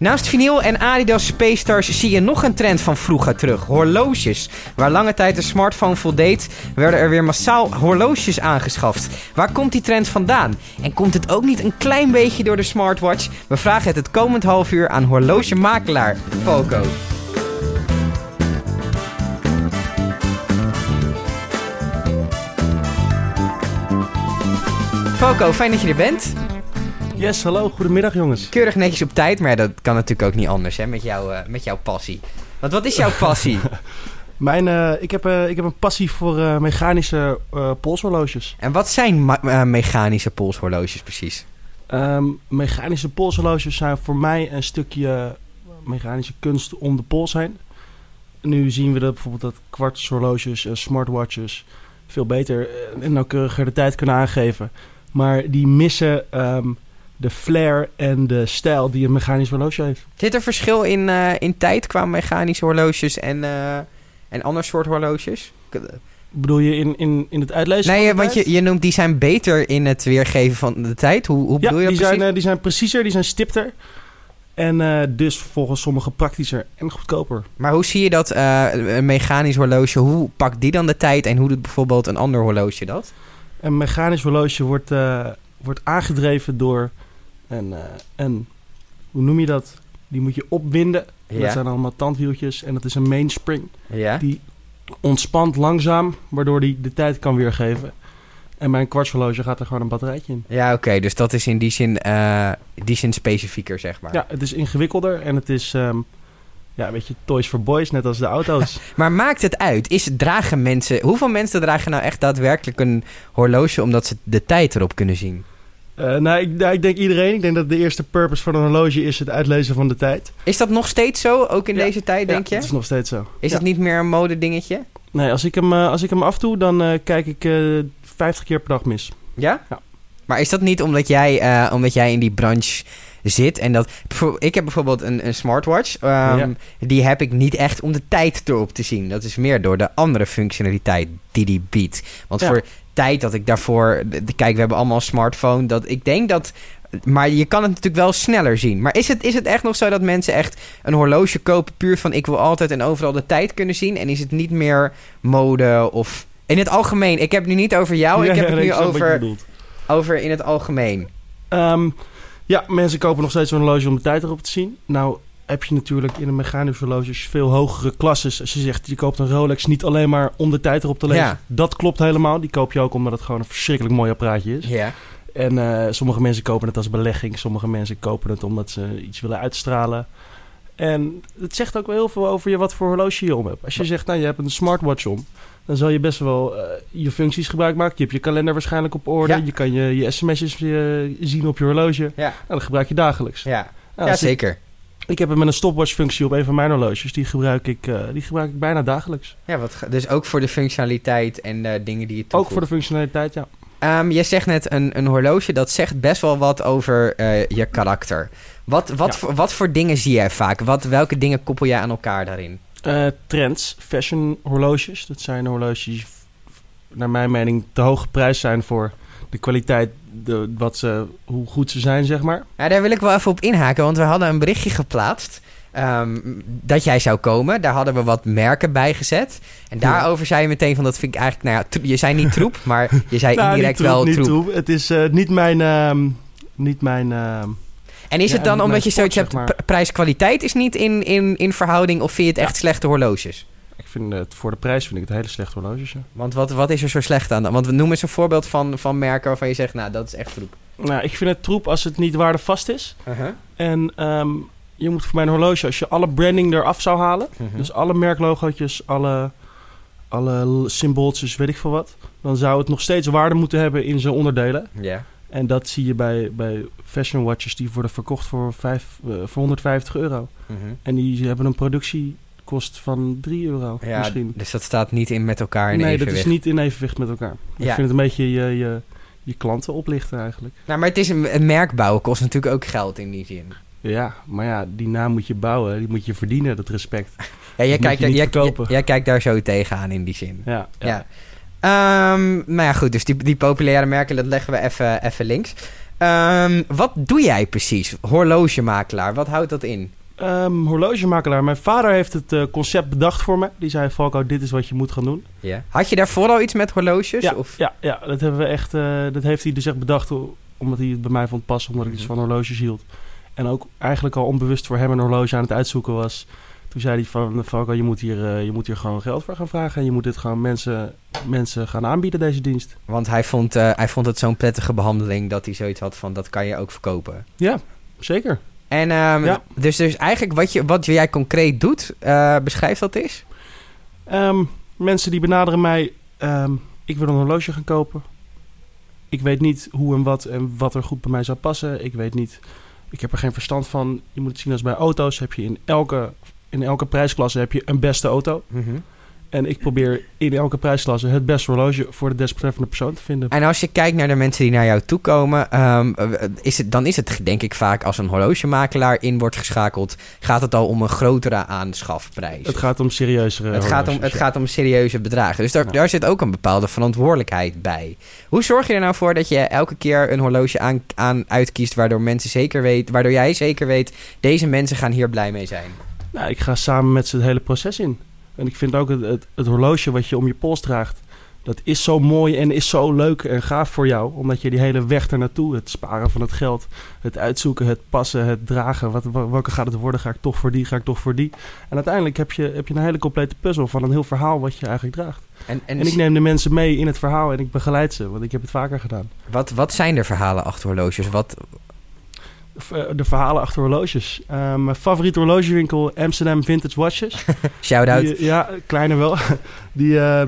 Naast vinyl en Adidas Space Stars zie je nog een trend van vroeger terug. Horloges. Waar lange tijd de smartphone voldeed, werden er weer massaal horloges aangeschaft. Waar komt die trend vandaan? En komt het ook niet een klein beetje door de smartwatch? We vragen het het komend half uur aan horlogemakelaar Falco. Falco, fijn dat je er bent. Yes, hallo, goedemiddag jongens. Keurig netjes op tijd, maar dat kan natuurlijk ook niet anders hè, met, jou, eh, met jouw passie. Want wat is jouw passie? Mijn, eh, ik, heb, eh, ik heb een passie voor mechanische polshorloges. en wat zijn mechanische polshorloges precies? Ehm, mechanische polshorloges zijn voor mij een stukje mechanische kunst om de pols heen. Nu zien we dat bijvoorbeeld dat kwartshorloges en smartwatches veel beter en nauwkeuriger de tijd kunnen aangeven. Maar die missen ehm, de flair en de stijl die een mechanisch horloge heeft. Zit er verschil in, eh, in tijd qua mechanische horloges en, eh en ander soort horloges? Bedoel je in, in, in het uitlezen Nee, de want tijd? je, je noemt die zijn beter in het weergeven van de tijd. Hoe, hoe Ja, bedoel je dat die zijn, precies? eh, die zijn preciezer, die zijn stipter. En eh, dus volgens sommigen praktischer en goedkoper. Maar hoe zie je dat eh, een mechanisch horloge, hoe pakt die dan de tijd en hoe doet bijvoorbeeld een ander horloge dat? Een mechanisch horloge wordt, eh, wordt aangedreven door een, eh, een... Hoe noem je dat? Die moet je opwinden. Dat zijn allemaal tandwieltjes. En dat is een mainspring. ja. Die ontspant langzaam, waardoor die de tijd kan weergeven. En bij een kwartshorloge gaat er gewoon een batterijtje in. Ja, oké. dus dat is in die zin, eh, die zin specifieker, zeg maar. Ja, het is ingewikkelder en het is... ehm, ja, een beetje toys for boys, net als de auto's. Maar maakt het uit? Is, dragen mensen, hoeveel mensen dragen nou echt daadwerkelijk een horloge omdat ze de tijd erop kunnen zien? Eh, nou, ik, nou, ik denk iedereen. Ik denk dat de eerste purpose van een horloge is het uitlezen van de tijd. Is dat nog steeds zo, ook in Ja. deze tijd, denk ja, je? dat is nog steeds zo. Is Ja. het niet meer een modedingetje? Nee, als ik hem, eh, als ik hem afdoe, dan eh, kijk ik eh 50 keer per dag mis. Ja? Ja. Maar is dat niet omdat jij, omdat jij in die branche zit en dat... Ik heb bijvoorbeeld een, een smartwatch. ehm, Ja. Die heb ik niet echt om de tijd erop te zien. Dat is meer door de andere functionaliteit die die biedt. Want Ja. voor tijd dat ik daarvoor... Kijk, we hebben allemaal een smartphone. Dat, ik denk dat... Maar je kan het natuurlijk wel sneller zien. Maar is het, is het echt nog zo dat mensen echt een horloge kopen... puur van ik wil altijd en overal de tijd kunnen zien? En is het niet meer mode of... In het algemeen. Ik heb het nu niet over jou. Ja, ik heb het nu over, over in het algemeen. Ehm, ja, mensen kopen nog steeds een horloge om de tijd erop te zien. Nou heb je natuurlijk in een mechanisch horloges veel hogere klasses. Als je zegt, je koopt een Rolex niet alleen maar om de tijd erop te lezen. Ja. Dat klopt helemaal. Die koop je ook omdat het gewoon een verschrikkelijk mooi apparaatje is. Ja. En eh, sommige mensen kopen het als belegging. Sommige mensen kopen het omdat ze iets willen uitstralen. En het zegt ook wel heel veel over je wat voor horloge je om hebt. Als je zegt, nou je hebt een smartwatch om. Dan zal je best wel eh, je functies gebruik maken. Je hebt je kalender waarschijnlijk op orde. Ja. Je kan je, je sms'jes eh, zien op je horloge. Ja. Nou, dat gebruik je dagelijks. Ja. Nou, ja, zeker. Ik heb hem met een stopwatch functie op een van mijn horloges. Die gebruik ik, eh, die gebruik ik bijna dagelijks. Ja, wat, dus ook voor de functionaliteit en eh, dingen die je toevoegt. Ook voor de functionaliteit, ja. Ehm, je zegt net een, een horloge, dat zegt best wel wat over eh, je karakter. Wat, wat, Ja. voor, wat voor dingen zie jij vaak? Wat, welke dingen koppel jij aan elkaar daarin? Trends, fashion horloges. Dat zijn horloges die naar mijn mening te hoog geprijsd zijn voor de kwaliteit, de, wat ze, hoe goed ze zijn, zeg maar. Ja, daar wil ik wel even op inhaken, want we hadden een berichtje geplaatst. ehm, dat jij zou komen. Daar hadden we wat merken bij gezet. En daarover zei je meteen van dat vind ik eigenlijk... Nou ja, je zei niet troep, maar je zei Nou, indirect troep, wel niet troep. troep. Het is eh, niet mijn... ehm, niet mijn ehm, En is Ja, het dan omdat je zoiets zeg hebt... maar. p- prijs-kwaliteit is niet in, in, in verhouding... of vind je het echt slechte horloges? Ik vind het, voor de prijs vind ik het hele slechte horloges. ja. Want wat, wat is er zo slecht aan? Want we noemen eens een voorbeeld van, van merken waarvan je zegt... nou, dat is echt troep. Nou, ik vind het troep als het niet waardevast is. En ehm, je moet voor mijn horloge, als je alle branding eraf zou halen... Mhm. Dus alle merklogootjes, alle, alle symbooltjes, weet ik veel wat. Dan zou het nog steeds waarde moeten hebben in zijn onderdelen. Ja. En dat zie je bij, bij fashion watches die worden verkocht voor, vijf, eh, voor 150 euro. Mhm. En die hebben een productiekost van 3 euro ja, misschien. dus dat staat niet in met elkaar in nee, evenwicht. dat is niet in evenwicht met elkaar. Ik Ja. vind het een beetje je, je, je klanten oplichten eigenlijk. Nou, maar het is een, een merk bouwen kost natuurlijk ook geld in die zin. Ja, maar ja, die naam moet je bouwen. Die moet je verdienen, dat respect. Ja, jij, kijkt, jij, jij, jij kijkt daar zo tegenaan in die zin. Ja, Ja. Ehm, nou ja, goed. Dus die, die populaire merken, dat leggen we even, even links. Ehm, wat doe jij precies? Horlogemakelaar, wat houdt dat in? Ehm, horlogemakelaar. Mijn vader heeft het eh, concept bedacht voor me. Die zei, Falco, dit is wat je moet gaan doen. Ja. Had je daarvoor al iets met horloges? Ja, Of? ja, ja dat, hebben we echt, eh, dat heeft hij dus echt bedacht omdat hij het bij mij vond passen. Omdat ik dus Mhm. van horloges hield. En ook eigenlijk al onbewust voor hem een horloge aan het uitzoeken was. Toen zei hij van, Falco, je moet, hier, eh, je moet hier gewoon geld voor gaan vragen. En je moet dit gewoon mensen, mensen gaan aanbieden, deze dienst. Want hij vond, hij vond het zo'n prettige behandeling dat hij zoiets had van dat kan je ook verkopen. Ja, zeker. En ehm, Ja. dus, dus eigenlijk wat, je, wat jij concreet doet, eh, beschrijf dat eens. Ehm, mensen die benaderen mij, ehm, ik wil een horloge gaan kopen. Ik weet niet hoe en wat en wat er goed bij mij zou passen. Ik weet niet, ik heb er geen verstand van. Je moet het zien als bij auto's heb je in elke, in elke prijsklasse heb je een beste auto. En ik probeer in elke prijsklasse het beste horloge voor de desbetreffende persoon te vinden. En als je kijkt naar de mensen die naar jou toe komen, ehm, eh, is het, dan is het denk ik vaak als een horlogemakelaar in wordt geschakeld, gaat het al om een grotere aanschafprijs. Het gaat om serieuzere Het gaat, om, het ja. gaat om serieuze bedragen. Dus daar, Ja. daar zit ook een bepaalde verantwoordelijkheid bij. Hoe zorg je er nou voor dat je elke keer een horloge aan, aan uitkiest waardoor mensen zeker weet, waardoor jij zeker weet, deze mensen gaan hier blij mee zijn? Nou, ik ga samen met ze het hele proces in. En ik vind ook het, het, het horloge wat je om je pols draagt, dat is zo mooi en is zo leuk en gaaf voor jou. Omdat je die hele weg ernaartoe, het sparen van het geld, het uitzoeken, het passen, het dragen. Wat, wa- welke gaat het worden? Ga ik toch voor die? Ga ik toch voor die? En uiteindelijk heb je, heb je een hele complete puzzel van een heel verhaal wat je eigenlijk draagt. En, en, En ik neem de mensen mee in het verhaal en ik begeleid ze, want ik heb het vaker gedaan. wat, wat zijn er verhalen achter horloges? Wat, De verhalen achter horloges. Eh, mijn favoriete horlogewinkel, Amsterdam Vintage Watches. shout-out. Die, ja, kleine wel. Die, eh,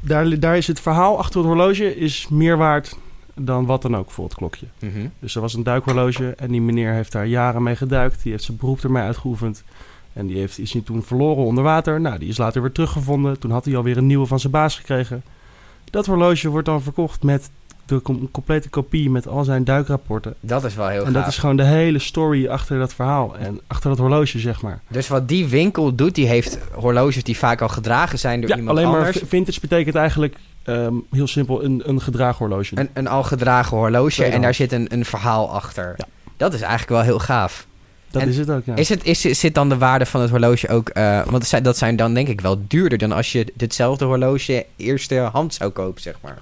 daar, daar is het verhaal achter het horloge is meer waard dan wat dan ook voor het klokje. Mhm. Dus er was een duikhorloge en die meneer heeft daar jaren mee geduikt. Die heeft zijn beroep ermee uitgeoefend. En die heeft, is hij toen verloren onder water. Nou, die is later weer teruggevonden. Toen had hij alweer een nieuwe van zijn baas gekregen. Dat horloge wordt dan verkocht met de com- complete kopie met al zijn duikrapporten. Dat is wel heel En dat gaaf. is gewoon de hele story achter dat verhaal. En achter dat horloge, zeg maar. Dus wat die winkel doet, die heeft horloges die vaak al gedragen zijn door Ja, iemand alleen maar anders. vintage betekent eigenlijk ehm, heel simpel een, een gedragen horloge. Een, een al gedragen horloge en daar zit een, een verhaal achter. Ja. Dat is eigenlijk wel heel gaaf. dat en is het ook, ja. Is het, is, zit dan de waarde van het horloge ook... eh, want dat zijn, dat zijn dan denk ik wel duurder dan als je ditzelfde horloge eerste hand zou kopen, zeg maar.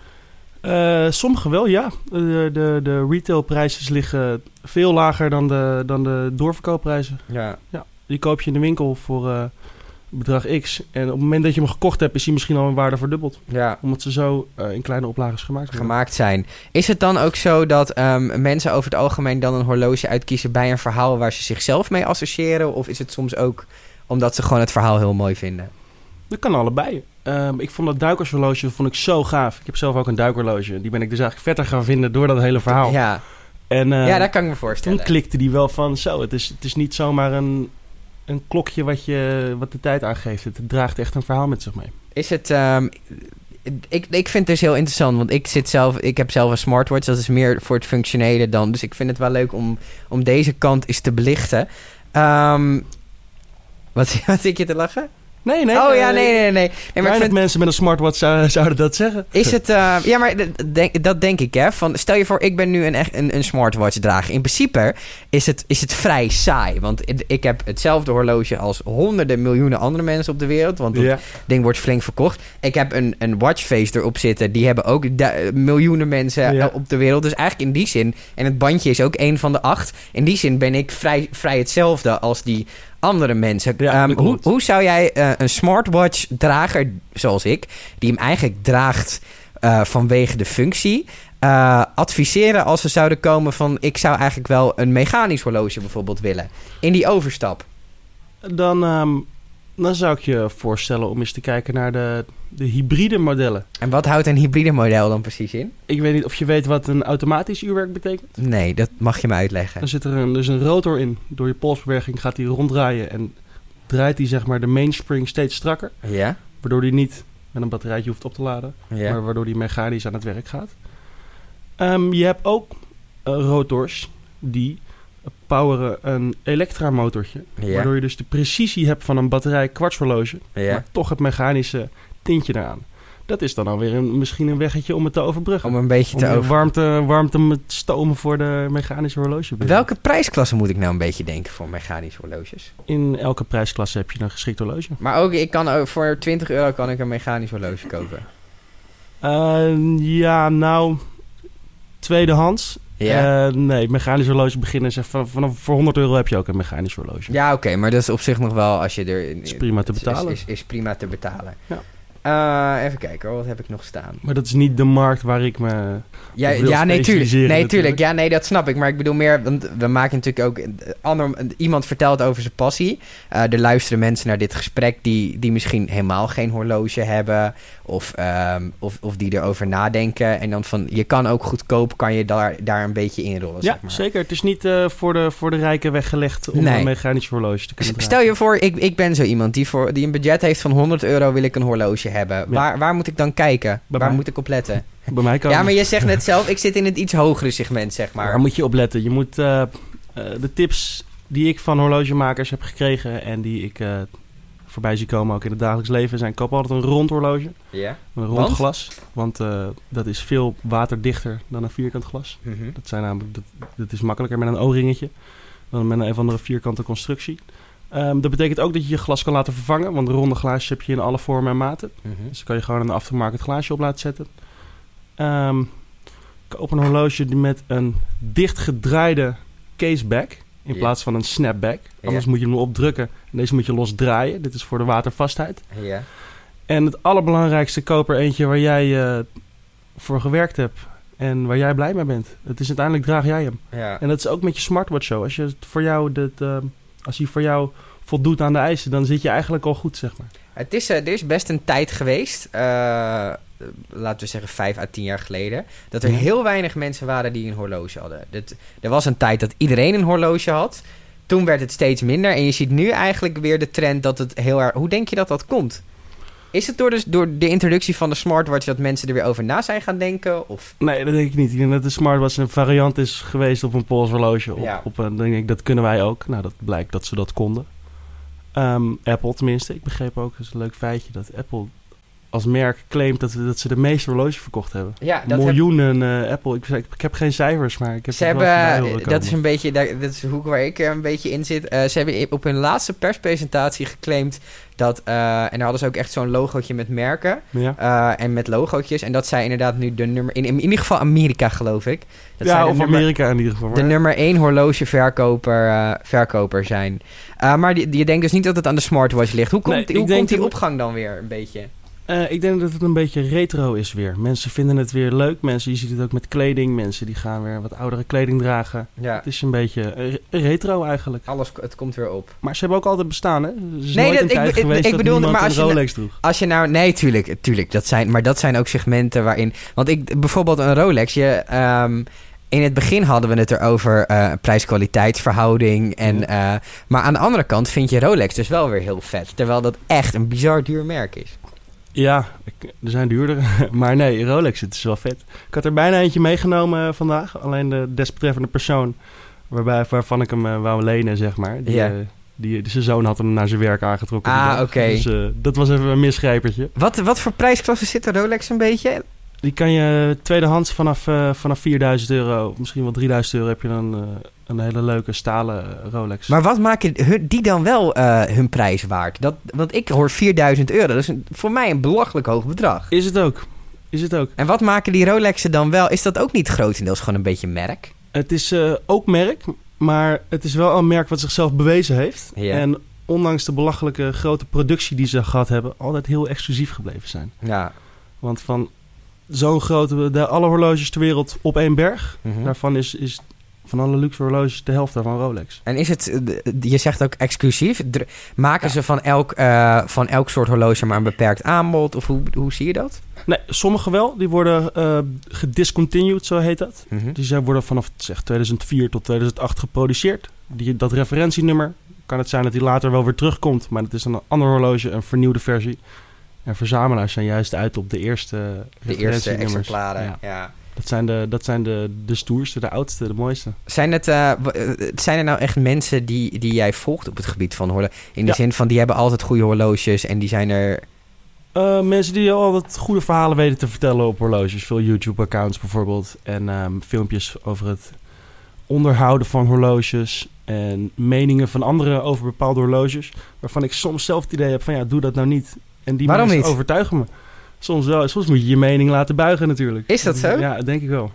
Eh, sommige wel, ja. De, de, de retailprijzen liggen veel lager dan de, dan de doorverkoopprijzen. Ja. Die koop je in de winkel voor eh, bedrag X. En op het moment dat je hem gekocht hebt, is hij misschien al een waarde verdubbeld. ja. Omdat ze zo eh, in kleine oplages gemaakt worden. Gemaakt zijn. Is het dan ook zo dat ehm, mensen over het algemeen dan een horloge uitkiezen bij een verhaal waar ze zichzelf mee associëren? Of is het soms ook omdat ze gewoon het verhaal heel mooi vinden? Dat kan allebei. Ehm, ik vond dat duikershorloge vond ik zo gaaf. Ik heb zelf ook een duikhorloge. Die ben ik dus eigenlijk vetter gaan vinden door dat hele verhaal. Ja, En, eh, ja dat kan ik me Toen voorstellen. klikte die wel van zo. Het is, het is niet zomaar een, een klokje wat, je, wat de tijd aangeeft. Het draagt echt een verhaal met zich mee. Is het. ehm, ik, ik vind het dus heel interessant, want ik, zit zelf, ik heb zelf een smartwatch. Dat is meer voor het functionele dan. Dus ik vind het wel leuk om, om deze kant eens te belichten. Ehm, wat, wat zit je te lachen? Nee, nee. oh eh, ja, nee, nee, nee. nee. maar vind, mensen met een smartwatch zou- zouden dat zeggen. is het. eh, ja, maar denk, dat denk ik, hè. Van, stel je voor, ik ben nu een, echt een, een smartwatch drager. In principe is het, is het vrij saai. Want ik- heb hetzelfde horloge als honderden miljoenen andere mensen op de wereld. Want dat Ja. ding wordt flink verkocht. Ik heb een, een watchface erop zitten. Die hebben ook du- miljoenen mensen eh, op de wereld. Dus eigenlijk in die zin... En het bandje is ook één van de acht. In die zin ben ik vrij, vrij hetzelfde als die andere mensen. Ja, Ehm, hoe, hoe zou jij eh, een smartwatch-drager zoals ik... die hem eigenlijk draagt eh, vanwege de functie... eh, adviseren als ze zouden komen van... ik zou eigenlijk wel een mechanisch horloge bijvoorbeeld willen. In die overstap. Dan, ehm, dan zou ik je voorstellen om eens te kijken naar de, de hybride modellen. En wat houdt een hybride model dan precies in? Ik weet niet of je weet wat een automatisch uurwerk betekent. Nee, dat mag je me uitleggen. Dan zit er een, dus een rotor in. Door je polsbeweging gaat die ronddraaien en draait die zeg maar de mainspring steeds strakker. Ja? Waardoor die niet met een batterijtje hoeft op te laden. Ja. maar waardoor die mechanisch aan het werk gaat. Ehm, je hebt ook eh, rotors die poweren een elektramotortje. Ja. Waardoor je dus de precisie hebt van een batterij kwartshorloge, Ja. maar toch het mechanische tintje eraan. Dat is dan alweer een, misschien een weggetje om het te overbruggen. Om een beetje te over... warmte, warmte met stomen voor de mechanische horloge. Welke prijsklasse moet ik nou een beetje denken voor mechanische horloges? In elke prijsklasse heb je een geschikt horloge. Maar ook, ik kan ook voor 20 euro kan ik een mechanisch horloge kopen. Eh, ja, nou, tweedehands. Ja, Eh, nee, mechanisch horloge beginnen zeg van, vanaf voor 100 euro heb je ook een mechanisch horloge. ja oké, maar dat is op zich nog wel als je er... is prima te betalen. Is, is, is prima te betalen. Ja. Eh, even kijken hoor, wat heb ik nog staan? Maar dat is niet de markt waar ik me... Ja, ja nee, tuurlijk. Nee, natuurlijk. tuurlijk. Ja, nee, dat snap ik. Maar ik bedoel meer, want we maken natuurlijk ook... eh, Ander, iemand vertelt over zijn passie. Eh, er luisteren mensen naar dit gesprek die, die misschien helemaal geen horloge hebben. Of, ehm, of, of die erover nadenken. En dan van, je kan ook goedkoop, kan je daar, daar een beetje inrollen, Ja, zeg maar. zeker. Het is niet voor, de, voor de rijken weggelegd om Nee. een mechanisch horloge te kunnen dragen. Stel je voor, ik, ik ben zo iemand die, voor, die een budget heeft van 100 euro, wil ik een horloge hebben. Waar, waar moet ik dan kijken? Bij waar mij. moet ik op letten? Bij mij kan Ja, maar je zegt net zelf, ik zit in het iets hogere segment, zeg maar. Waar moet je op letten? Je moet eh, eh, de tips die ik van horlogemakers heb gekregen en die ik eh, voorbij zie komen ook in het dagelijks leven zijn: koop altijd een rond horloge, Ja? een rond Want? glas, want dat is veel waterdichter dan een vierkant glas. Mhm. Dat, zijn namelijk, dat, dat is makkelijker met een O-ringetje dan met een, een of andere vierkante constructie. Ehm, dat betekent ook dat je je glas kan laten vervangen, want ronde glaasjes heb je in alle vormen en maten. Mhm. Dus dan kan je gewoon een afgemaakt glaasje op laten zetten. Ehm koop een horloge die met een dichtgedraaide caseback in plaats van een snapback. Anders moet je hem opdrukken en deze moet je los draaien. Dit is voor de watervastheid. Ja. En het allerbelangrijkste, koop er eentje waar jij eh, voor gewerkt hebt en waar jij blij mee bent. Het is uiteindelijk draag jij hem. ja. En dat is ook met je smartwatch zo. Als je voor jou dit, ehm, als hij voor jou voldoet aan de eisen, dan zit je eigenlijk al goed, zeg maar. Het is, eh, er is best een tijd geweest, eh, laten we zeggen vijf à tien jaar geleden, dat er heel weinig mensen waren die een horloge hadden. Dat, er was een tijd dat iedereen een horloge had. Toen werd het steeds minder en je ziet nu eigenlijk weer de trend dat het heel erg... Hoe denk je dat dat komt? Is het door de, door de introductie van de smartwatch dat mensen er weer over na zijn gaan denken? Of... Nee, dat denk ik niet. Ik denk dat de smartwatch een variant is geweest op een polshorloge. Op, Ja. op een, denk ik, dat kunnen wij ook. Nou, dat blijkt dat ze dat konden. Ehm, Apple tenminste. Ik begreep ook, dat is een leuk feitje, dat Apple als merk claimt dat, dat ze de meeste horloges verkocht hebben. Ja, dat heb- Miljoenen eh, Apple. Ik, ik, ik heb geen cijfers, maar ik heb Ze het wel hebben, horen dat is een beetje, dat is de hoek waar ik eh, een beetje in zit. Eh, ze hebben op hun laatste perspresentatie geclaimd dat, eh, en daar hadden ze ook echt zo'n logootje met merken Ja, eh, en met logootjes. En dat zij inderdaad nu de nummer, in, in ieder geval Amerika geloof ik. Dat ja de of nummer, Amerika in ieder geval. de nummer één horlogeverkoper eh, verkoper zijn. Eh, maar die, je denkt dus niet dat het aan de smartwatch ligt. Hoe komt, Nee, hoe komt die dat- opgang dan weer een beetje? Eh, ik denk dat het een beetje retro is weer. Mensen vinden het weer leuk. Mensen, je ziet het ook met kleding. Mensen die gaan weer wat oudere kleding dragen. Ja, Het is een beetje eh, retro eigenlijk. alles, het komt weer op. Maar ze hebben ook altijd bestaan, hè? Is Nee, dat- ik ik- niemand maar als je- Rolex droeg. Als je nou, nee, tuurlijk, tuurlijk, dat zijn, maar dat zijn ook segmenten waarin, want ik, bijvoorbeeld een Rolex, je, ehm, in het begin hadden we het erover eh prijs-kwaliteitsverhouding, en, maar aan de andere kant vind je Rolex dus wel weer heel vet, terwijl dat echt een bizar duur merk is. Ja, ik- er zijn duurder. maar nee, Rolex, het is wel vet. Ik had er bijna eentje meegenomen eh, vandaag. Alleen de desbetreffende persoon waarbij, waarvan ik hem eh, wou lenen, zeg maar. Die, eh, die, die, zijn zoon had hem naar zijn werk aangetrokken. Ah, oké. Dus dat was even een misgrijpertje. Wat, wat voor prijsklasse zit de Rolex een beetje? Die kan je tweedehands vanaf, vanaf 4000 euro, misschien wel 3000 euro, heb je dan een hele leuke stalen eh, Rolex. Maar wat maken die dan wel eh, hun prijs waard? Dat, want ik hoor 4000 euro, dat is een- voor mij een belachelijk hoog bedrag. Is het ook. Is het ook. En wat maken die Rolexen dan wel? Is dat ook niet grotendeels gewoon een beetje merk? Het is eh, ook merk, maar het is wel een merk wat zichzelf bewezen heeft. Ja. En ondanks de belachelijke grote productie die ze gehad hebben, altijd heel exclusief gebleven zijn. Ja. Want van zo'n grote, de, alle horloges ter wereld op één berg, Mhm. daarvan is, is van alle luxe horloges de helft daarvan Rolex. En is het, eh, je zegt ook exclusief, maken Ja. ze van elk, eh, van elk soort horloge maar een beperkt aanbod? Of hoe, hoe zie je dat? Nee, sommige wel. Die worden eh gediscontinued, zo heet dat. Die zijn worden vanaf zeg, 2004 tot 2008 geproduceerd. Die, dat referentienummer kan het zijn dat die later wel weer terugkomt, maar dat is een ander horloge, een vernieuwde versie. En verzamelaars zijn juist uit op de eerste De eerste exemplaren. Ja. Ja. Dat zijn, de, dat zijn de, de stoerste, de oudste, de mooiste. Zijn, het, eh, eh, zijn er nou echt mensen die, die jij volgt op het gebied van horloge? In de Ja. zin van, die hebben altijd goede horloges en die zijn er... Eh, mensen die altijd goede verhalen weten te vertellen op horloges. Veel YouTube-accounts bijvoorbeeld. En ehm, filmpjes over het onderhouden van horloges. En meningen van anderen over bepaalde horloges. Waarvan ik soms zelf het idee heb van ja, doe dat nou niet. En die Waarom mensen niet? overtuigen me. Soms wel. Soms moet je je mening laten buigen natuurlijk. Is dat zo? Ja, denk ik wel.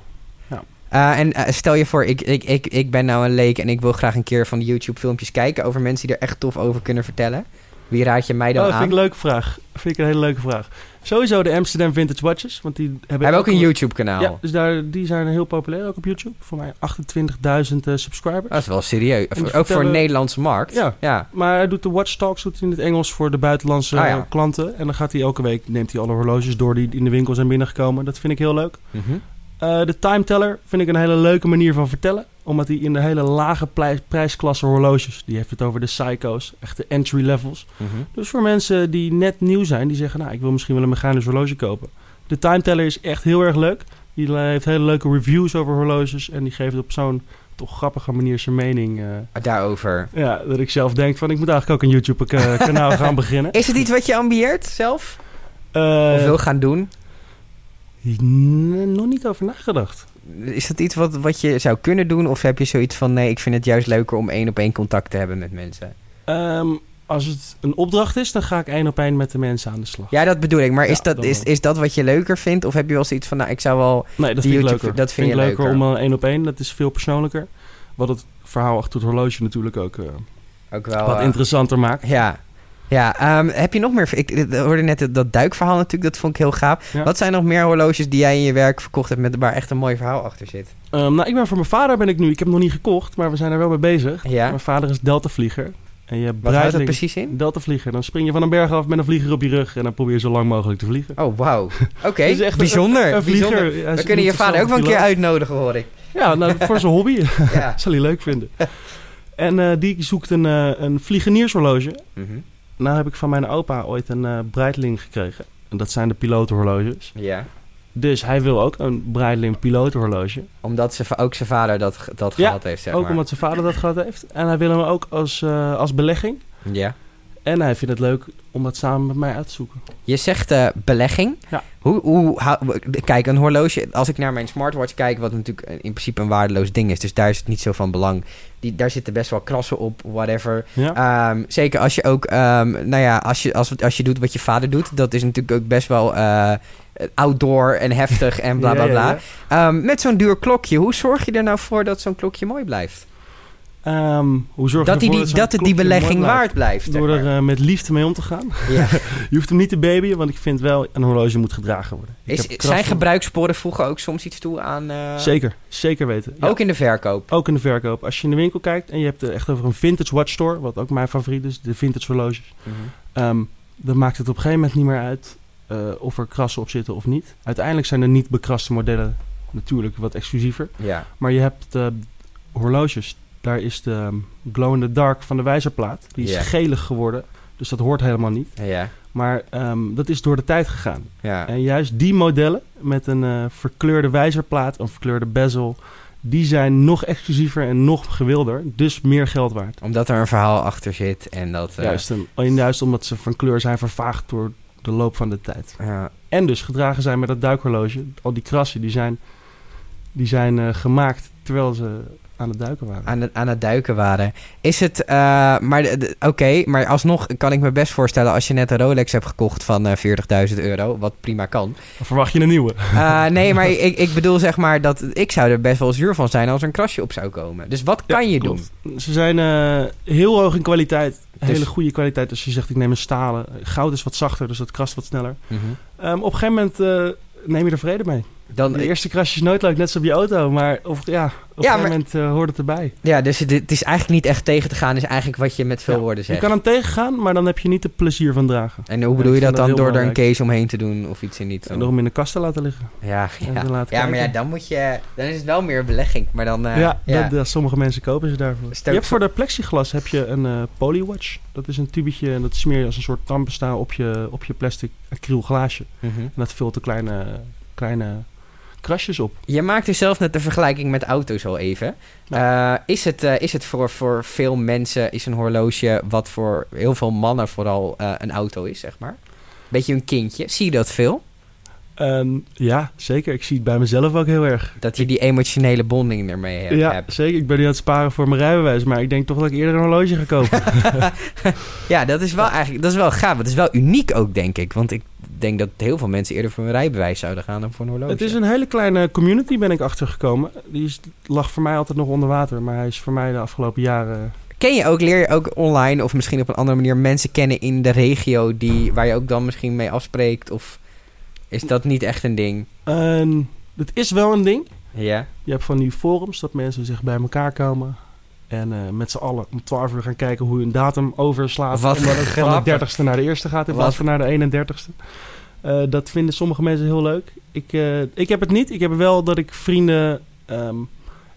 Eh, en eh, stel je voor, ik, ik, ik, ik ben nou een leek en ik wil graag een keer van die YouTube-filmpjes kijken over mensen die er echt tof over kunnen vertellen. Wie raad je mij dan Oh, dat aan? vind ik een leuke vraag. vind ik een hele leuke vraag. Sowieso de Amsterdam Vintage Watches. Want die hebben, ook een een- YouTube-kanaal. Ja, dus daar, die zijn heel populair ook op YouTube. Voor mij 28.000 eh, subscribers. Dat is wel serieus. Ook voor een Nederlandse markt. Ja. ja. Maar hij doet de Watch Talks doet hij in het Engels voor de buitenlandse Ah, ja. klanten. En dan gaat hij elke week, neemt hij alle horloges door die in de winkel zijn binnengekomen. Dat vind ik heel leuk. Mhm. Eh, de Time Teller vind ik een hele leuke manier van vertellen. Omdat hij in de hele lage prijsklasse horloges, die heeft het over de Psycho's, echt de entry levels. Mhm. Dus voor mensen die net nieuw zijn, die zeggen, nou, ik wil misschien wel een mechanisch horloge kopen. De Time Teller is echt heel erg leuk. Die eh, heeft hele leuke reviews over horloges. En die geeft op zo'n toch grappige manier zijn mening. eh, Daarover. ja, dat ik zelf denk van, ik moet eigenlijk ook een YouTube-kanaal gaan beginnen. Is het iets wat je ambieert zelf? Eh, of wil gaan doen? nog niet over nagedacht. Is dat iets wat, wat je zou kunnen doen? Of heb je zoiets van, nee, ik vind het juist leuker om één op één contact te hebben met mensen? Ehm, als het een opdracht is, dan ga ik één op één met de mensen aan de slag. Ja, dat bedoel ik. Maar Ja, is, dat, is, is dat wat je leuker vindt? Of heb je wel zoiets van, nou, ik zou wel... Nee, dat vind ik YouTube- leuker. dat vind je ik leuker om een één op één. Dat is veel persoonlijker. Wat het verhaal achter het horloge natuurlijk ook eh, Ook wel... wat eh, interessanter maakt. Ja. Ja, ehm, heb je nog meer... Ik, ik hoorde net dat- dat duikverhaal natuurlijk, dat vond ik heel gaaf. Ja. Wat zijn nog meer horloges die jij in je werk verkocht hebt... Met, waar echt een mooi verhaal achter zit? Ehm, nou, ik ben voor mijn vader ben ik nu. Ik heb hem nog niet gekocht, maar we zijn er wel mee bezig. Ja. Mijn vader is deltavlieger. En je Wat houdt dat precies in? Deltavlieger. Dan spring je van een berg af met een vlieger op je rug en dan probeer je zo lang mogelijk te vliegen. Oh, wauw. Oké, Het is echt een- bijzonder. Een vlieger. bijzonder. We kunnen je vader ook wel een keer uitnodigen, hoor ik. Ja, nou, voor zijn hobby. Ja. Zal hij leuk vinden. En eh, die zoekt een, eh een vliegeniershorloge. Mhm. Nou heb ik van mijn opa ooit een eh Breitling gekregen. En dat zijn de pilotenhorloges. Ja. Dus hij wil ook een Breitling pilotenhorloge. Omdat ze, ook zijn vader dat, dat Ja, gehad heeft, zeg ook maar. omdat zijn vader dat gehad heeft. En hij wil hem ook als, eh, als belegging. Ja. En hij vindt het leuk om dat samen met mij uit te zoeken. Je zegt eh, belegging. Ja. Hoe, hoe, hou- kijk, een horloge, als ik naar mijn smartwatch kijk, wat natuurlijk in principe een waardeloos ding is, dus daar is het niet zo van belang. Die, daar zitten best wel krassen op, whatever. Ja. Ehm, zeker als je ook, ehm, nou ja, als je, als, als je doet wat je vader doet, dat is natuurlijk ook best wel eh, outdoor en heftig en bla bla bla. ja, ja. Ehm, met zo'n duur klokje, hoe zorg je er nou voor dat zo'n klokje mooi blijft? Ehm, hoe zorg Dat, die, dat het die belegging blijft? waard blijft. Door er eh, met liefde mee om te gaan. Ja. Je hoeft hem niet te babyen, want ik vind wel, een horloge moet gedragen worden. Ik Is, heb zijn kracht- gebruikssporen voegen ook soms iets toe aan... eh, Zeker, zeker weten. Ja. Ook in de verkoop? Ook in de verkoop. Als je in de winkel kijkt en je hebt echt over een vintage watch store, wat ook mijn favoriet is, de vintage horloges. Mhm. Ehm, dan maakt het op een gegeven moment niet meer uit eh, of er krassen op zitten of niet. Uiteindelijk zijn de niet bekraste modellen natuurlijk wat exclusiever. Ja. Maar je hebt horloges, daar is de ehm, glow in the dark van de wijzerplaat. Die is Ja. gelig geworden, dus dat hoort helemaal niet. Ja. Maar ehm, dat is door de tijd gegaan. Ja. En juist die modellen met een eh, verkleurde wijzerplaat, een verkleurde bezel, die zijn nog exclusiever en nog gewilder, dus meer geld waard. Omdat er een verhaal achter zit en dat... Juist, en, en juist omdat ze van kleur zijn vervaagd door de loop van de tijd. ja. En dus gedragen zijn met dat duikhorloge. Al die krassen die zijn, die zijn eh, gemaakt terwijl ze aan het duiken waren. aan, het, aan het duiken waren. Is het... eh, maar de- de- Oké, maar alsnog kan ik me best voorstellen... als je net een Rolex hebt gekocht van eh 40.000 euro... wat prima kan. Dan verwacht je een nieuwe. Eh, nee, maar ik, ik bedoel zeg maar dat... ik zou er best wel zuur van zijn als er een krasje op zou komen. Dus wat kan je doen? Ze zijn heel hoog in kwaliteit. Dus- Hele goede kwaliteit. Als je zegt ik neem een stalen. Goud is wat zachter, dus dat krast wat sneller. Mhm. Ehm, op een gegeven moment neem je er vrede mee. Dan, De eerste krasje is nooit leuk, net zoals op je auto. Maar of, ja, op een Ja, gegeven maar- moment eh, hoort het erbij. Ja, dus het, het is eigenlijk niet echt tegen te gaan... is eigenlijk wat je met veel Ja, woorden Je zegt. kan hem tegengaan, maar dan heb je niet het plezier van dragen. En hoe bedoel je dat dan? Door er een case omheen te doen of iets in niet? En door hem in de kast te laten liggen. Ja, ja. ja maar ja, dan moet je... Dan is het wel meer belegging. Maar dan... eh, ja, ja. Dat, dat- sommige mensen kopen ze daarvoor. Je hebt voor de plexiglas heb je een eh polywatch. Dat is een tubetje en dat smeer je als een soort tandpasta op je, op je plastic acryl glaasje. Mhm. En dat vult er kleine, kleine krasjes op. Je maakte zelf net de vergelijking met auto's al even. Eh, is het, eh, is het voor, voor veel mensen is een horloge wat voor heel veel mannen vooral eh, een auto is, zeg maar? Beetje een kindje. Zie je dat veel? Ehm, ja, zeker. Ik zie het bij mezelf ook heel erg. Dat je die emotionele bonding ermee hebt. ja, zeker. Ik ben nu aan het sparen voor mijn rijbewijs, maar ik denk toch dat ik eerder een horloge ga kopen. ja, dat is wel eigenlijk dat is wel gaaf. Het is wel uniek ook, denk ik. Want ik denk dat heel veel mensen eerder voor een rijbewijs zouden gaan dan voor een horloge. Het is een hele kleine community, ben ik achtergekomen. Die is, lag voor mij altijd nog onder water, maar hij is voor mij de afgelopen jaren... Ken je ook, leer je ook online of misschien op een andere manier mensen kennen in de regio die, waar je ook dan misschien mee afspreekt? Of is dat niet echt een ding? Ehm, het is wel een ding. Ja. Je hebt van die forums dat mensen zich bij elkaar komen. En eh, met z'n allen om 12 uur gaan kijken hoe je een datum overslaat. Wat omdat het van de 30ste naar de eerste gaat in plaats van naar de 31ste. Eh, dat vinden sommige mensen heel leuk. Ik, eh, ik heb het niet. Ik heb wel dat ik vrienden ehm,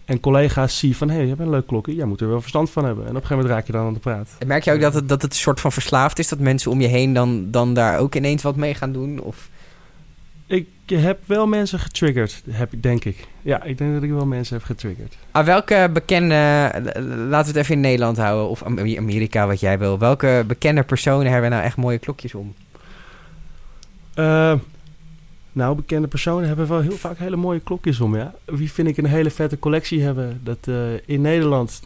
en collega's zie van... hé, hey, je hebt een leuk klokje. Jij moet er wel verstand van hebben. En op een gegeven moment raak je dan aan de praat. Merk je ook dat het, dat het een soort van verslaafd is? Dat mensen om je heen dan, dan daar ook ineens wat mee gaan doen? Of... Ik heb wel mensen getriggerd, heb, denk ik. Ja, ik denk dat ik wel mensen heb getriggerd. Ah, welke bekende, laten we het even in Nederland houden, of Am- Amerika, wat jij wil. Welke bekende personen hebben nou echt mooie klokjes om? Eh, nou, bekende personen hebben wel heel vaak hele mooie klokjes om, ja. Wie vind ik een hele vette collectie hebben? Dat eh, in Nederland...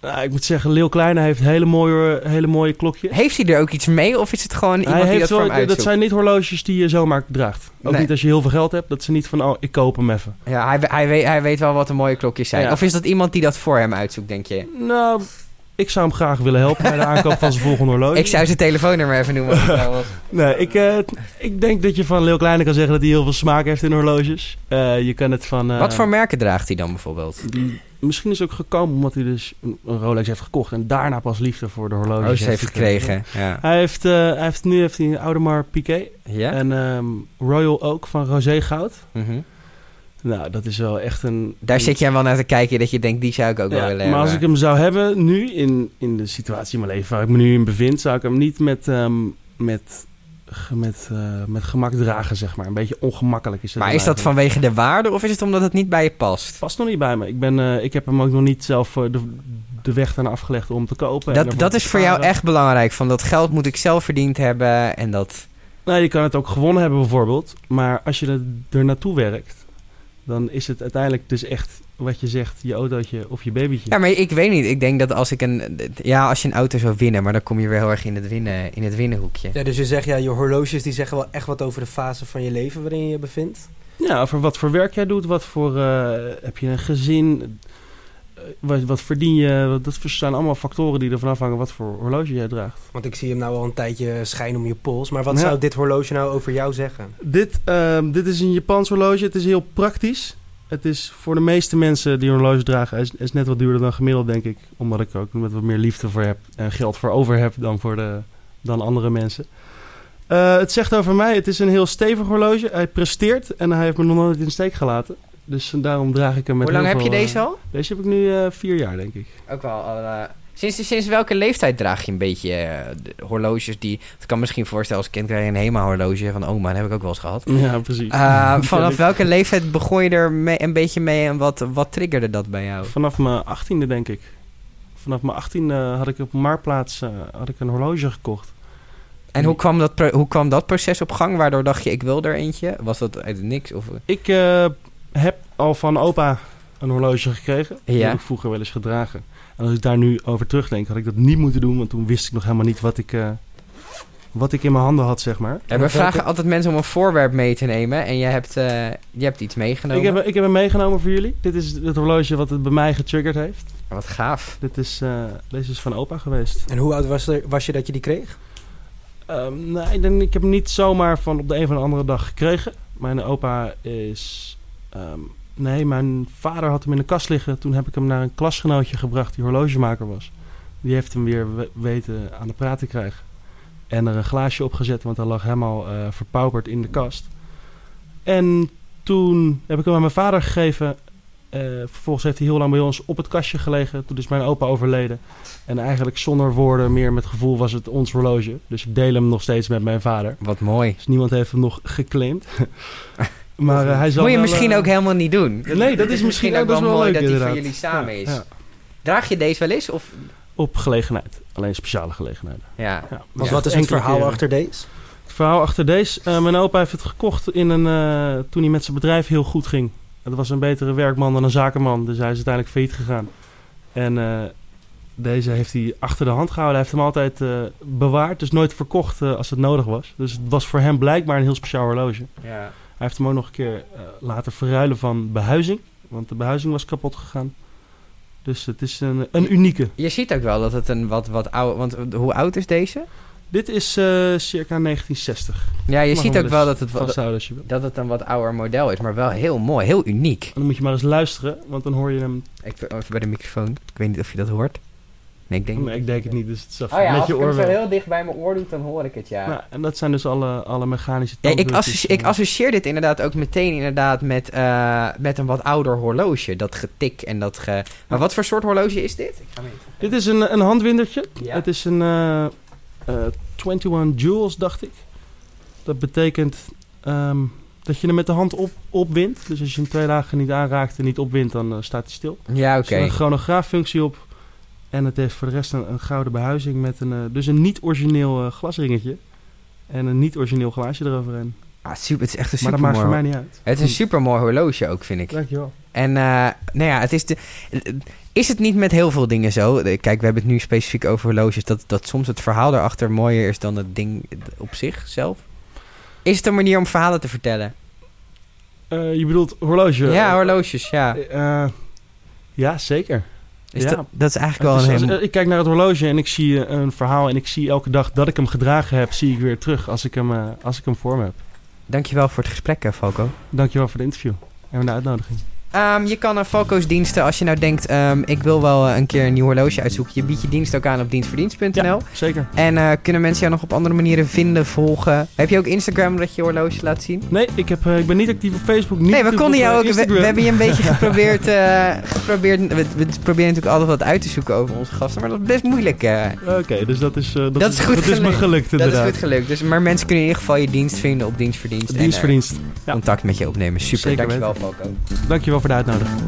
Nou, ik moet zeggen, Leeuw Kleine heeft hele mooie, hele mooie klokjes. Heeft hij er ook iets mee, of is het gewoon iemand Hij die dat heeft voor dat uitzoekt? zijn niet horloges die je zomaar draagt. Ook Nee. niet als je heel veel geld hebt. Dat ze niet van, oh, ik koop hem even. Ja, hij, hij, weet, hij weet wel wat de mooie klokjes zijn. Ja. Of is dat iemand die dat voor hem uitzoekt, denk je? Nou, ik zou hem graag willen helpen bij de aankoop van zijn volgende horloge. Ik zou zijn telefoonnummer even noemen. Nee, ik, eh, ik denk dat je van Leeuw Kleine kan zeggen dat hij heel veel smaak heeft in horloges. Eh, je kan het van... eh, wat voor merken draagt hij dan bijvoorbeeld? Die, misschien is het ook gekomen omdat hij dus een, Rolex heeft gekocht en daarna pas liefde voor de horloges Roos heeft gekregen. Ja. Hij heeft, eh, hij heeft nu heeft hij een Audemars Piguet ja? en ehm, Royal ook van Rosé Goud. Mhm. Nou, dat is wel echt een... Daar zit je wel naar te kijken dat je denkt, die zou ik ook wel willen maar als ik hebben. hem zou hebben nu, in, in de situatie in mijn leven waar ik me nu in bevind, zou ik hem niet met, ehm, met, met, eh, met gemak dragen, zeg maar. Een beetje ongemakkelijk is het. Maar is dat eigenlijk. vanwege de waarde of is het omdat het niet bij je past? Past nog niet bij me. Ik, ben, eh, ik heb hem ook nog niet zelf eh, de, de weg daarna afgelegd om te kopen. en Dat, dat is voor jou echt belangrijk. Van dat geld moet ik zelf verdiend hebben en dat... Nou, je kan het ook gewonnen hebben bijvoorbeeld. Maar als je er naartoe werkt, dan is het uiteindelijk dus echt wat je zegt, je autootje of je babytje. Ja, maar ik weet niet. Ik denk dat als ik een... Ja, als je een auto zou winnen, maar dan kom je weer heel erg in het winnen, in het winnenhoekje. Ja, dus je zegt, ja, je horloges die zeggen wel echt wat over de fase van je leven waarin je je bevindt. Ja, over wat voor werk jij doet, wat voor, eh, heb je een gezin, eh, wat, wat verdien je, dat zijn allemaal factoren die ervan afhangen wat voor horloge jij draagt. Want ik zie hem nou al een tijdje schijnen om je pols. Maar wat Ja. zou dit horloge nou over jou zeggen? Dit, ehm, dit is een Japans horloge, het is heel praktisch. Het is voor de meeste mensen die een horloge dragen, is, is net wat duurder dan gemiddeld, denk ik. Omdat ik ook met wat meer liefde voor heb en geld voor over heb dan, voor de, dan andere mensen. Eh, het zegt over mij, het is een heel stevig horloge. Hij presteert en hij heeft me nog nooit in de steek gelaten. Dus daarom draag ik hem met Hoe lang heb je deze eh, al? Deze heb ik nu eh, vier jaar, denk ik. Ook wel al... sinds, sinds welke leeftijd draag je een beetje eh, horloges die... Ik kan me misschien voorstellen als kind krijg je een HEMA-horloge van oma. Dat heb ik ook wel eens gehad. Ja, precies. Eh, vanaf welke leeftijd begon je er mee, een beetje mee en wat, wat triggerde dat bij jou? Vanaf mijn achttiende, denk ik. Vanaf mijn achttiende had ik op Marktplaats eh, had ik een horloge gekocht. En hoe kwam, dat, hoe kwam dat proces op gang? Waardoor dacht je, ik wil er eentje? Was dat uit niks? Of... Ik heb al van opa een horloge gekregen. Die Ja. heb ik vroeger wel eens gedragen. En als ik daar nu over terugdenk, had ik dat niet moeten doen. Want toen wist ik nog helemaal niet wat ik, eh, wat ik in mijn handen had, zeg maar. Ja, we welke- vragen altijd mensen om een voorwerp mee te nemen. En je hebt, eh, je hebt iets meegenomen. Ik heb, ik heb hem meegenomen voor jullie. Dit is het horloge wat het bij mij getriggerd heeft. Wat gaaf. Dit is, eh, deze is van opa geweest. En hoe oud was, er, was je dat je die kreeg? Ehm, nee, ik, denk, ik heb hem niet zomaar van op de een of de andere dag gekregen. Mijn opa is... ehm, nee, mijn vader had hem in de kast liggen. Toen heb ik hem naar een klasgenootje gebracht die horlogemaker was. Die heeft hem weer we- weten aan de praat te krijgen. En er een glaasje op gezet, want hij lag helemaal eh, verpauperd in de kast. En toen heb ik hem aan mijn vader gegeven. Eh, vervolgens heeft hij heel lang bij ons op het kastje gelegen. Toen is mijn opa overleden. En eigenlijk zonder woorden, meer met gevoel was het ons horloge. Dus ik deel hem nog steeds met mijn vader. Wat mooi. Dus niemand heeft hem nog geclaimd. maar eh, hij zal Moet je wel, misschien eh, ook helemaal niet doen. Nee, dat is misschien ook best wel mooi leuk dat die inderdaad. van jullie samen Ja, is. ja. Draag je deze wel eens? Of? Op gelegenheid. Alleen speciale gelegenheden. Ja. Ja. Want Ja. wat is het verhaal keren. achter deze? Het verhaal achter deze. eh, mijn opa heeft het gekocht in een, eh, toen hij met zijn bedrijf heel goed ging. Het was een betere werkman dan een zakenman. Dus hij is uiteindelijk failliet gegaan. En eh, deze heeft hij achter de hand gehouden. Hij heeft hem altijd eh, bewaard. Dus nooit verkocht eh, als het nodig was. Dus het was voor hem blijkbaar een heel speciaal horloge. Ja. Hij heeft hem ook nog een keer eh, laten verruilen van behuizing. Want de behuizing was kapot gegaan. Dus het is een, een unieke. Je ziet ook wel dat het een wat, wat oude... Want eh, hoe oud is deze? Dit is eh, circa 1960. Ja, je Mag ziet ook wel dat het, wat, dat het een wat ouder model is. Maar wel heel mooi, heel uniek. En dan moet je maar eens luisteren, want dan hoor je hem. Ik, even bij de microfoon. Ik weet niet of je dat hoort. Nee, ik denk Nee, ik denk het niet, dus het is Oh ja, met als je ik hem oor zo wel. heel dicht bij mijn oor doe, dan hoor ik het, ja. Nou, en dat zijn dus alle, alle mechanische Ja, ik, associe- ik associeer dit inderdaad ook meteen inderdaad met, eh, met een wat ouder horloge. Dat getik en dat ge... Maar wat voor soort horloge is dit? Ik ga even- Dit is een, een handwindertje. Ja. Het is een eh, eh, 21 joules, dacht ik. Dat betekent ehm, dat je hem met de hand op, opwindt. Dus als je hem twee dagen niet aanraakt en niet opwindt, dan eh, staat hij stil. Ja, Er oké. zit een chronograaffunctie op. En het heeft voor de rest een, een gouden behuizing met een, eh, dus een niet-origineel eh, glasringetje. En een niet-origineel glaasje eroverheen. Ah, super, het is echt een Maar super dat maakt voor mij niet uit. Het is een super mooi horloge ook, vind ik. Dankjewel. En eh, nou ja, het is, de, is het niet met heel veel dingen zo? Kijk, we hebben het nu specifiek over horloges. Dat, dat soms het verhaal erachter mooier is dan het ding op zichzelf. Is het een manier om verhalen te vertellen? Je bedoelt horloge? ja, horloges, ja. Ja, zeker. Is ja. dat, dat is eigenlijk Het wel is een eh, ik kijk naar het horloge en ik zie eh, een verhaal en ik zie elke dag dat ik hem gedragen heb, zie ik weer terug als ik hem, eh, als ik hem voor me heb. Dankjewel voor het gesprek, eh, Falco. Dankjewel voor de interview en de uitnodiging. Ehm, je kan aan Falco's diensten, als je nou denkt... ehm, ik wil wel eh, een keer een nieuw horloge uitzoeken... je biedt je dienst ook aan op dienstverdienst.nl. Zeker. En eh, kunnen mensen jou nog op andere manieren vinden, volgen? Heb je ook Instagram dat je horloge laat zien? Nee, ik, heb, eh, ik ben niet actief op Facebook. Niet nee, we konden jou ook... We, we hebben je een beetje geprobeerd... geprobeerd we, we proberen natuurlijk altijd wat uit te zoeken over onze gasten. Maar dat is best moeilijk. Oké, dus dat is, dat, Dat is goed dat is me gelukt. gelukt dat is inderdaad. goed gelukt. Dus, maar mensen kunnen in ieder geval je dienst vinden op dienstverdienst. en. Ja. contact met je opnemen. Super, Zeker dankjewel Falco. Dankjewel wel voor de uitnodiging.